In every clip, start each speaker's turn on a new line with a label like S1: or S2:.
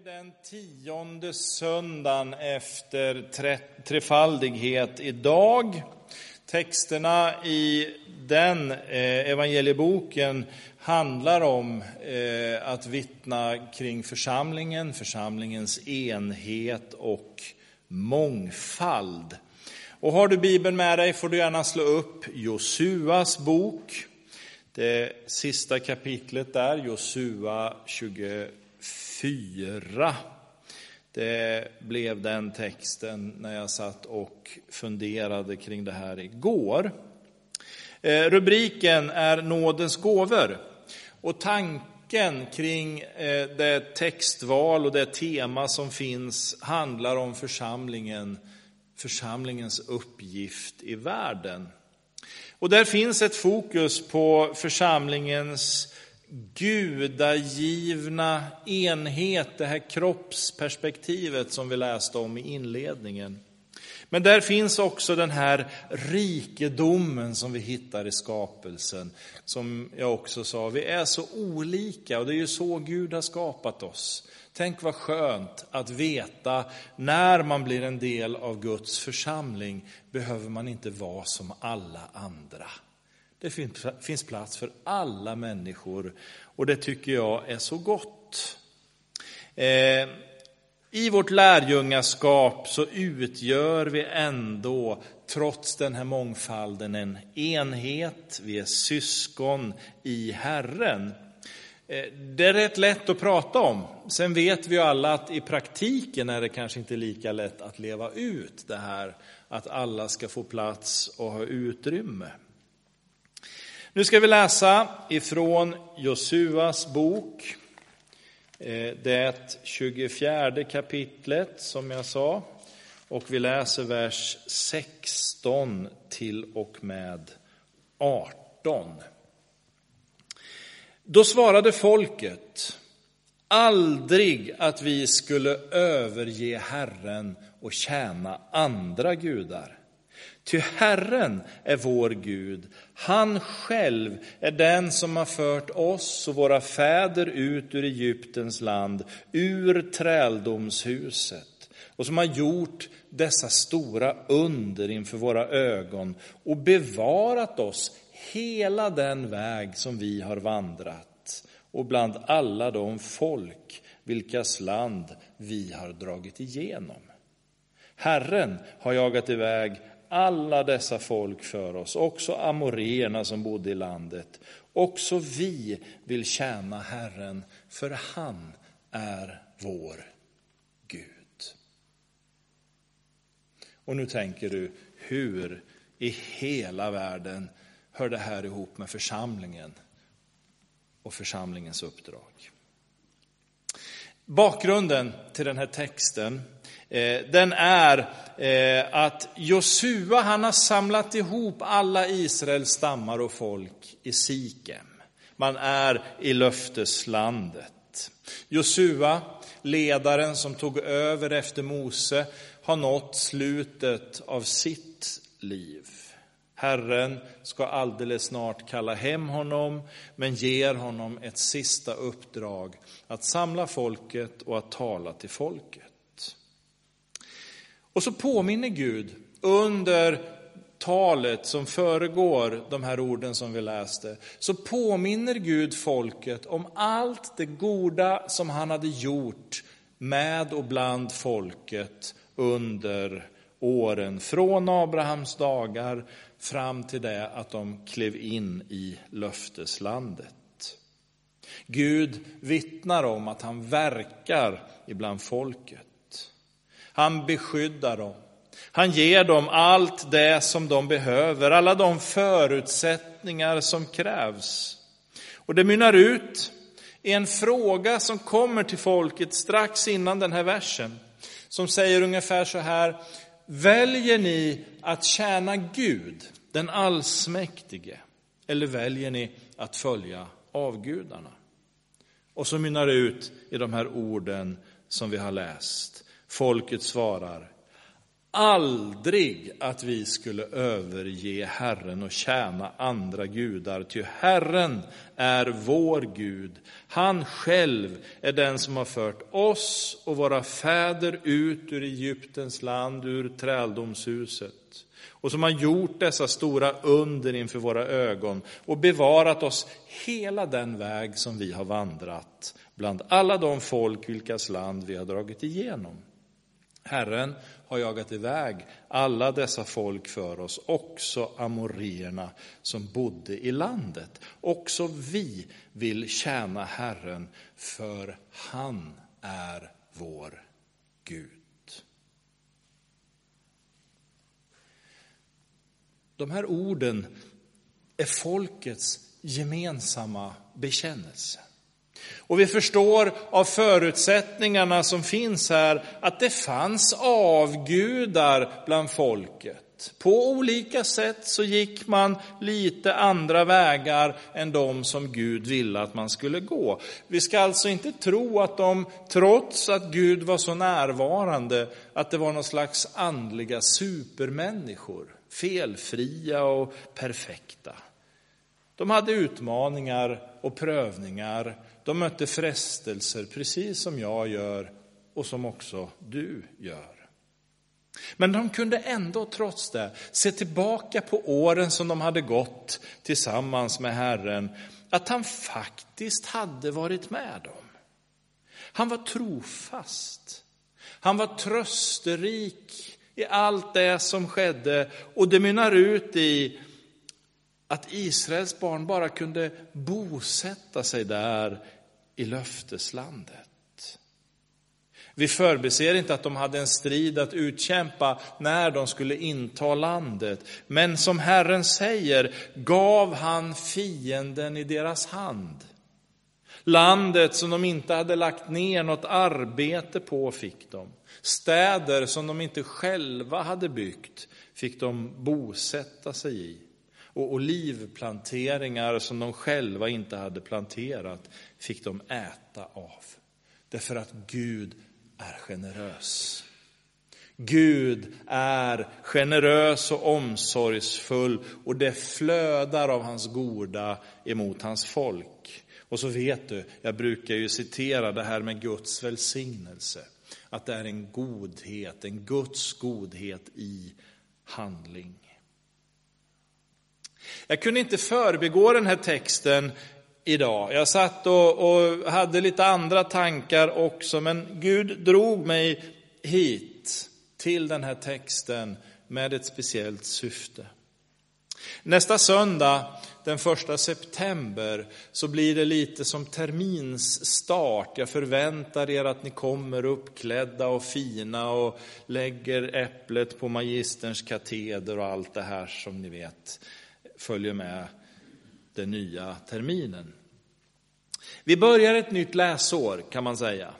S1: ju den tionde söndagen efter trefaldighet idag. Texterna i den eh, evangelieboken handlar om eh, att vittna kring församlingen, församlingens enhet och mångfald. Och har du Bibeln med dig får du gärna slå upp Josuas bok, det sista kapitlet där, Josua 20 4. Det blev den texten när jag satt och funderade kring det här igår. Eh, rubriken är Nådens gåvor. Och tanken kring eh, det textval och det tema som finns handlar om församlingen, församlingens uppgift i världen. Och där finns ett fokus på församlingens gudagivna enhet, det här kroppsperspektivet som vi läste om i inledningen. Men där finns också den här rikedomen som vi hittar i skapelsen. Som jag också sa, vi är så olika och det är ju så Gud har skapat oss. Tänk vad skönt att veta när man blir en del av Guds församling behöver man inte vara som alla andra. Det finns plats för alla människor och det tycker jag är så gott. Eh, I vårt lärjungaskap så utgör vi ändå, trots den här mångfalden, en enhet. Vi är syskon i Herren. Eh, det är rätt lätt att prata om. Sen vet vi ju alla att i praktiken är det kanske inte lika lätt att leva ut det här att alla ska få plats och ha utrymme. Nu ska vi läsa ifrån Josuas bok, eh, det 24 kapitlet som jag sa. Och vi läser vers 16 till och med 18. Då svarade folket, aldrig att vi skulle överge Herren och tjäna andra gudar. Ty Herren är vår Gud, han själv är den som har fört oss och våra fäder ut ur Egyptens land, ur träldomshuset, och som har gjort dessa stora under inför våra ögon och bevarat oss hela den väg som vi har vandrat och bland alla de folk vilkas land vi har dragit igenom. Herren har jagat iväg alla dessa folk för oss, också amoreerna som bodde i landet. Också vi vill tjäna Herren, för han är vår Gud. Och nu tänker du, hur i hela världen hör det här ihop med församlingen och församlingens uppdrag? Bakgrunden till den här texten Eh, den är eh, att Josua han har samlat ihop alla Israels stammar och folk i Sikem. Man är i löfteslandet. Josua, ledaren som tog över efter Mose, har nått slutet av sitt liv. Herren ska alldeles snart kalla hem honom, men ger honom ett sista uppdrag att samla folket och att tala till folket. Och så påminner Gud under talet som föregår de här orden som vi läste, så påminner Gud folket om allt det goda som han hade gjort med och bland folket under åren från Abrahams dagar fram till det att de klev in i löfteslandet. Gud vittnar om att han verkar ibland folket. Han beskyddar dem. Han ger dem allt det som de behöver, alla de förutsättningar som krävs. Och det mynnar ut i en fråga som kommer till folket strax innan den här versen. Som säger ungefär så här, väljer ni att tjäna Gud, den allsmäktige, eller väljer ni att följa avgudarna? Och så mynnar det ut i de här orden som vi har läst. Folket svarar, aldrig att vi skulle överge Herren och tjäna andra gudar, ty Herren är vår Gud. Han själv är den som har fört oss och våra fäder ut ur Egyptens land, ur träldomshuset och som har gjort dessa stora under inför våra ögon och bevarat oss hela den väg som vi har vandrat bland alla de folk vilkas land vi har dragit igenom. Herren har jagat iväg alla dessa folk för oss, också amorierna som bodde i landet. Också vi vill tjäna Herren, för han är vår Gud. De här orden är folkets gemensamma bekännelse. Och vi förstår av förutsättningarna som finns här att det fanns avgudar bland folket. På olika sätt så gick man lite andra vägar än de som Gud ville att man skulle gå. Vi ska alltså inte tro att de, trots att Gud var så närvarande, att det var någon slags andliga supermänniskor felfria och perfekta. De hade utmaningar och prövningar. De mötte frestelser precis som jag gör och som också du gör. Men de kunde ändå trots det se tillbaka på åren som de hade gått tillsammans med Herren, att han faktiskt hade varit med dem. Han var trofast. Han var trösterik i allt det som skedde och det mynnar ut i att Israels barn bara kunde bosätta sig där i löfteslandet. Vi förbiser inte att de hade en strid att utkämpa när de skulle inta landet. Men som Herren säger gav han fienden i deras hand. Landet som de inte hade lagt ner något arbete på fick de. Städer som de inte själva hade byggt fick de bosätta sig i. Och olivplanteringar som de själva inte hade planterat fick de äta av. Därför att Gud är generös. Gud är generös och omsorgsfull och det flödar av hans goda emot hans folk. Och så vet du, jag brukar ju citera det här med Guds välsignelse. Att det är en godhet, en Guds godhet i handling. Jag kunde inte förbigå den här texten idag. Jag satt och, och, hade lite andra tankar också, men Gud drog mig hit till den här texten med ett speciellt syfte. Nästa söndag, den första september, så blir det lite som terminsstart. Jag förväntar er att ni kommer uppklädda och fina och lägger äpplet på magisterns kateder och allt det här som ni vet följer med den nya terminen. Vi börjar ett nytt läsår kan man säga.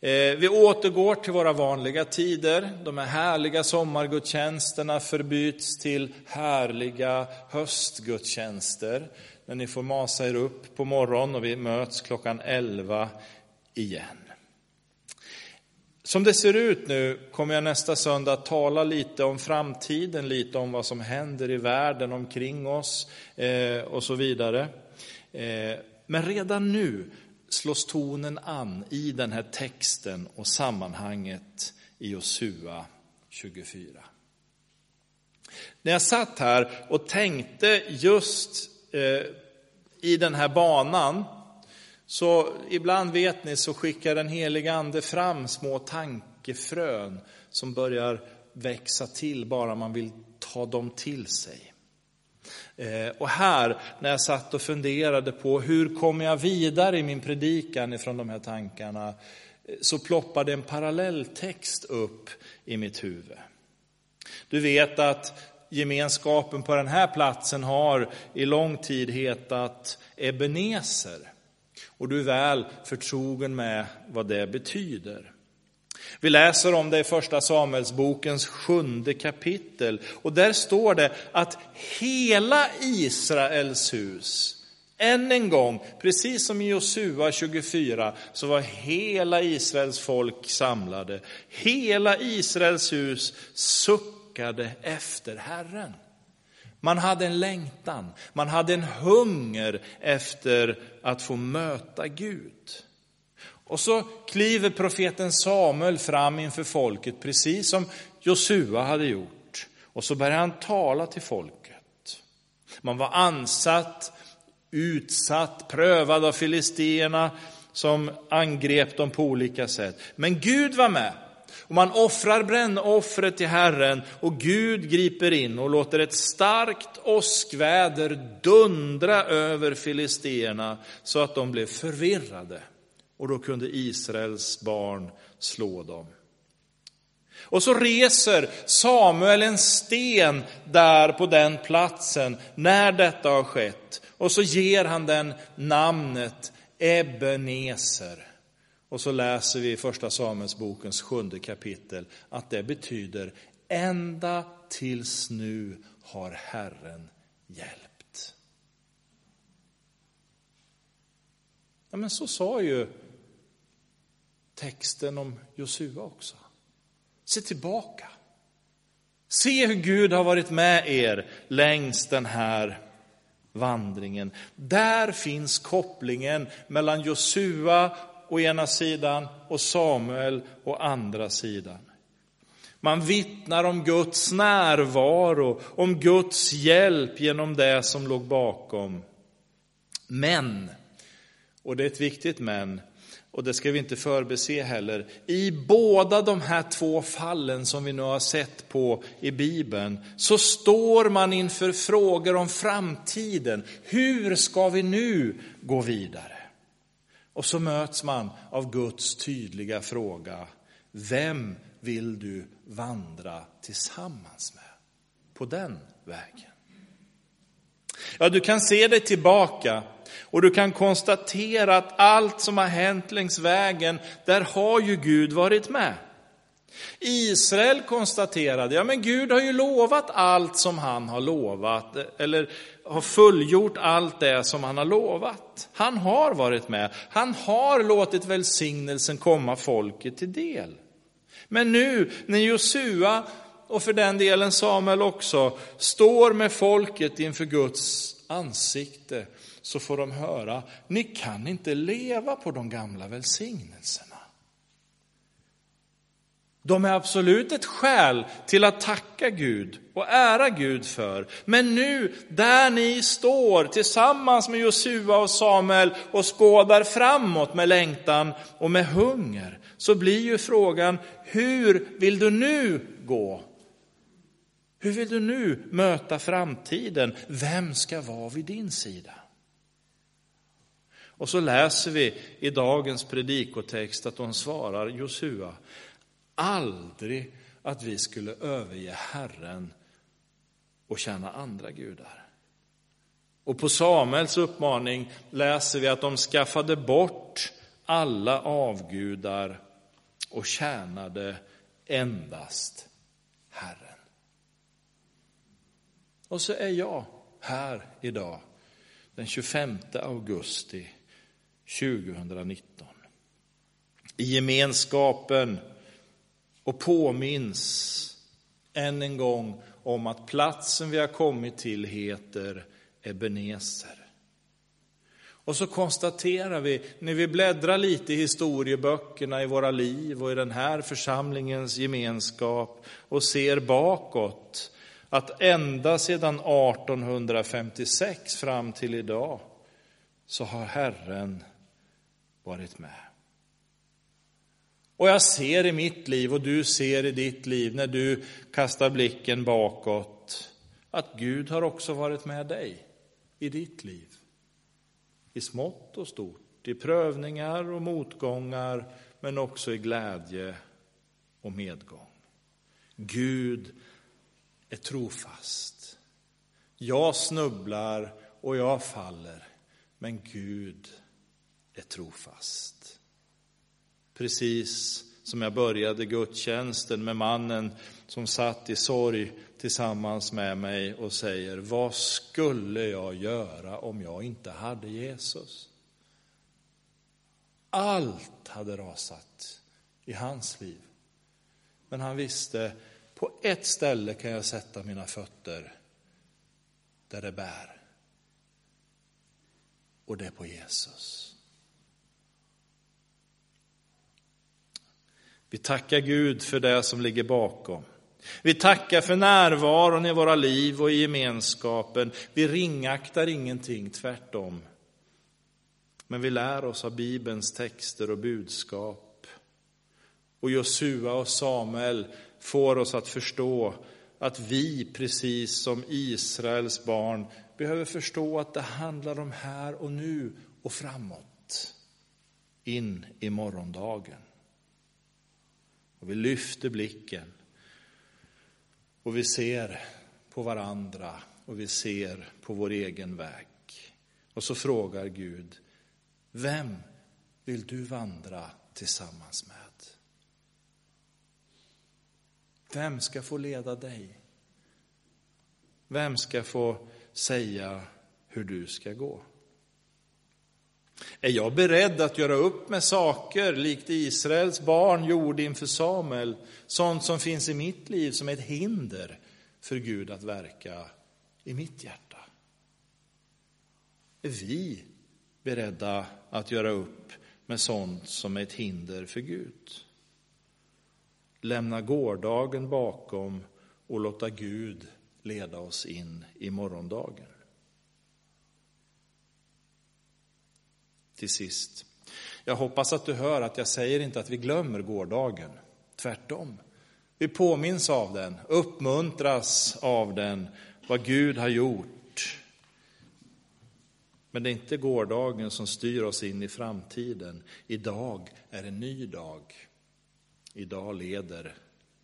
S1: Eh, vi återgår till våra vanliga tider. De här härliga sommargudstjänsterna förbyts till härliga höstgudstjänster. När ni får masa er upp på morgonen och vi möts klockan 11 igen. Som det ser ut nu kommer jag nästa söndag att tala lite om framtiden, lite om vad som händer i världen omkring oss eh, och så vidare. Eh, men redan nu slås tonen an i den här texten och sammanhanget i Josua 24. När jag satt här och tänkte just eh, i den här banan, så ibland vet ni så skickar den heliga ande fram små tankefrön som börjar växa till bara man vill ta dem till sig. Eh, och här, när jag satt och funderade på hur kommer jag vidare i min predikan ifrån de här tankarna, eh, så ploppade en parallelltext upp i mitt huvud. Du vet att gemenskapen på den här platsen har i lång tid hetat Ebenezer. Och du är väl förtrogen med vad det betyder. Vi läser om det i första Samuelsbokens sjunde kapitel och där står det att hela Israels hus, Än en gång, precis som i Josua 24, så var hela Israels folk samlade. Hela Israels hus suckade efter Herren. Man hade en längtan, man hade en hunger efter att få möta Gud. Och så kliver profeten Samuel fram inför folket, precis som Josua hade gjort. Och så börjar han tala till folket. Man var ansatt, utsatt, prövad av filisterna som angrep dem på olika sätt. Men Gud var med. Och man offrar brännoffret till Herren och Gud griper in och låter ett starkt åskväder dundra över filisterna så att de blev förvirrade. Och då kunde Israels barn slå dem. Och så reser Samuel en sten där på den platsen när detta har skett. Och så ger han den namnet Ebenezer. Och så läser vi i första Samuelsbokens sjunde kapitel att det betyder ända tills nu har Herren hjälpt. Ja, men så sa ju texten om Josua också. Se tillbaka. Se hur Gud har varit med er längs den här vandringen. Där finns kopplingen mellan Josua å ena sidan och Samuel å andra sidan. Man vittnar om Guds närvaro, om Guds hjälp genom det som låg bakom. Men, och det är ett viktigt men, och det ska vi inte förbese heller. I båda de här två fallen som vi nu har sett på i Bibeln så står man inför frågor om framtiden. Hur ska vi nu gå vidare? Och så möts man av Guds tydliga fråga. Vem vill du vandra tillsammans med på den vägen? Ja, du kan se dig tillbaka och du kan konstatera att allt som har hänt längs vägen, där har ju Gud varit med. Israel konstaterade, ja men Gud har ju lovat allt som han har lovat, eller har fullgjort allt det som han har lovat. Han har varit med, han har låtit välsignelsen komma folket till del. Men nu när Josua, och för den delen Samuel också, står med folket inför Guds ansikte, så får de höra, ni kan inte leva på de gamla välsignelserna. De är absolut ett skäl till att tacka Gud och ära Gud för. Men nu, där ni står tillsammans med Josua och Samuel och skådar framåt med längtan och med hunger, så blir ju frågan, hur vill du nu gå? Hur vill du nu möta framtiden? Vem ska vara vid din sida? Och så läser vi i dagens predikotext att de svarar Josua, aldrig att vi skulle överge Herren och tjäna andra gudar. Och på Samuels uppmaning läser vi att de skaffade bort alla avgudar och tjänade endast Herren. Och så är jag här idag, den 25 augusti 2019. I gemenskapen och påminns än en gång om att platsen vi har kommit till heter Ebenezer. Och så konstaterar vi, när vi bläddrar lite i historieböckerna i våra liv och i den här församlingens gemenskap och ser bakåt, att ända sedan 1856 fram till idag så har Herren varit med. Och jag ser i mitt liv och du ser i ditt liv när du kastar blicken bakåt att Gud har också varit med dig i ditt liv. I smått och stort, i prövningar och motgångar men också i glädje och medgång. Gud är trofast. Jag snubblar och jag faller, men Gud är trofast. Precis som jag började gudstjänsten med mannen som satt i sorg tillsammans med mig och säger, vad skulle jag göra om jag inte hade Jesus? Allt hade rasat i hans liv. Men han visste, på ett ställe kan jag sätta mina fötter där det bär. Och det är på Jesus. Vi tackar Gud för det som ligger bakom. Vi tackar för närvaron i våra liv och i gemenskapen. Vi ringaktar ingenting, tvärtom. Men vi lär oss av Bibelns texter och budskap. Och Josua och Samuel får oss att förstå att vi, precis som Israels barn, behöver förstå att det handlar om här och nu och framåt, in i morgondagen. Och vi lyfter blicken och vi ser på varandra och vi ser på vår egen väg. Och så frågar Gud, vem vill du vandra tillsammans med? Vem ska få leda dig? Vem ska få säga hur du ska gå? Är jag beredd att göra upp med saker likt Israels barn gjorde inför Samuel, sånt som finns i mitt liv som ett hinder för Gud att verka i mitt hjärta? Är vi beredda att göra upp med sånt som är ett hinder för Gud? Lämna gårdagen bakom och låta Gud leda oss in i morgondagen. Till sist, jag hoppas att du hör att jag säger inte att vi glömmer gårdagen. Tvärtom. Vi påminns av den, uppmuntras av den, vad Gud har gjort. Men det är inte gårdagen som styr oss in i framtiden. Idag är en ny dag. Idag leder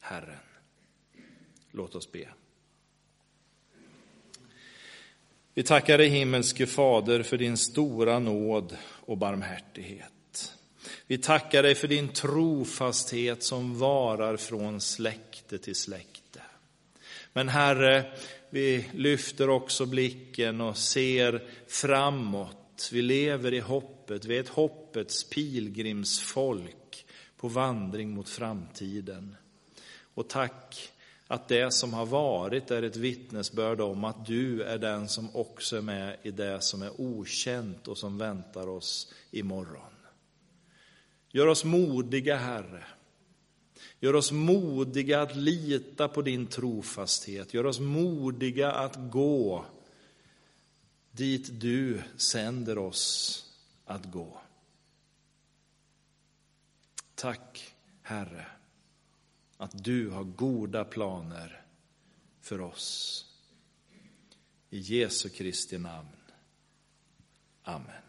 S1: Herren. Låt oss be. Vi tackar dig himmelske Fader för din stora nåd och barmhärtighet. Vi tackar dig för din trofasthet som varar från släkte till släkte. Men Herre, vi lyfter också blicken och ser framåt. Vi lever i hoppet, vi är ett hoppets pilgrimsfolk på vandring mot framtiden. Och tack att det som har varit är ett vittnesbörd om att du är den som också är med i det som är okänt och som väntar oss imorgon. Gör oss modiga, Herre. Gör oss modiga att lita på din trofasthet. Gör oss modiga att gå dit du sänder oss att gå. Tack, Herre, att du har goda planer för oss. I Jesu Kristi namn. Amen.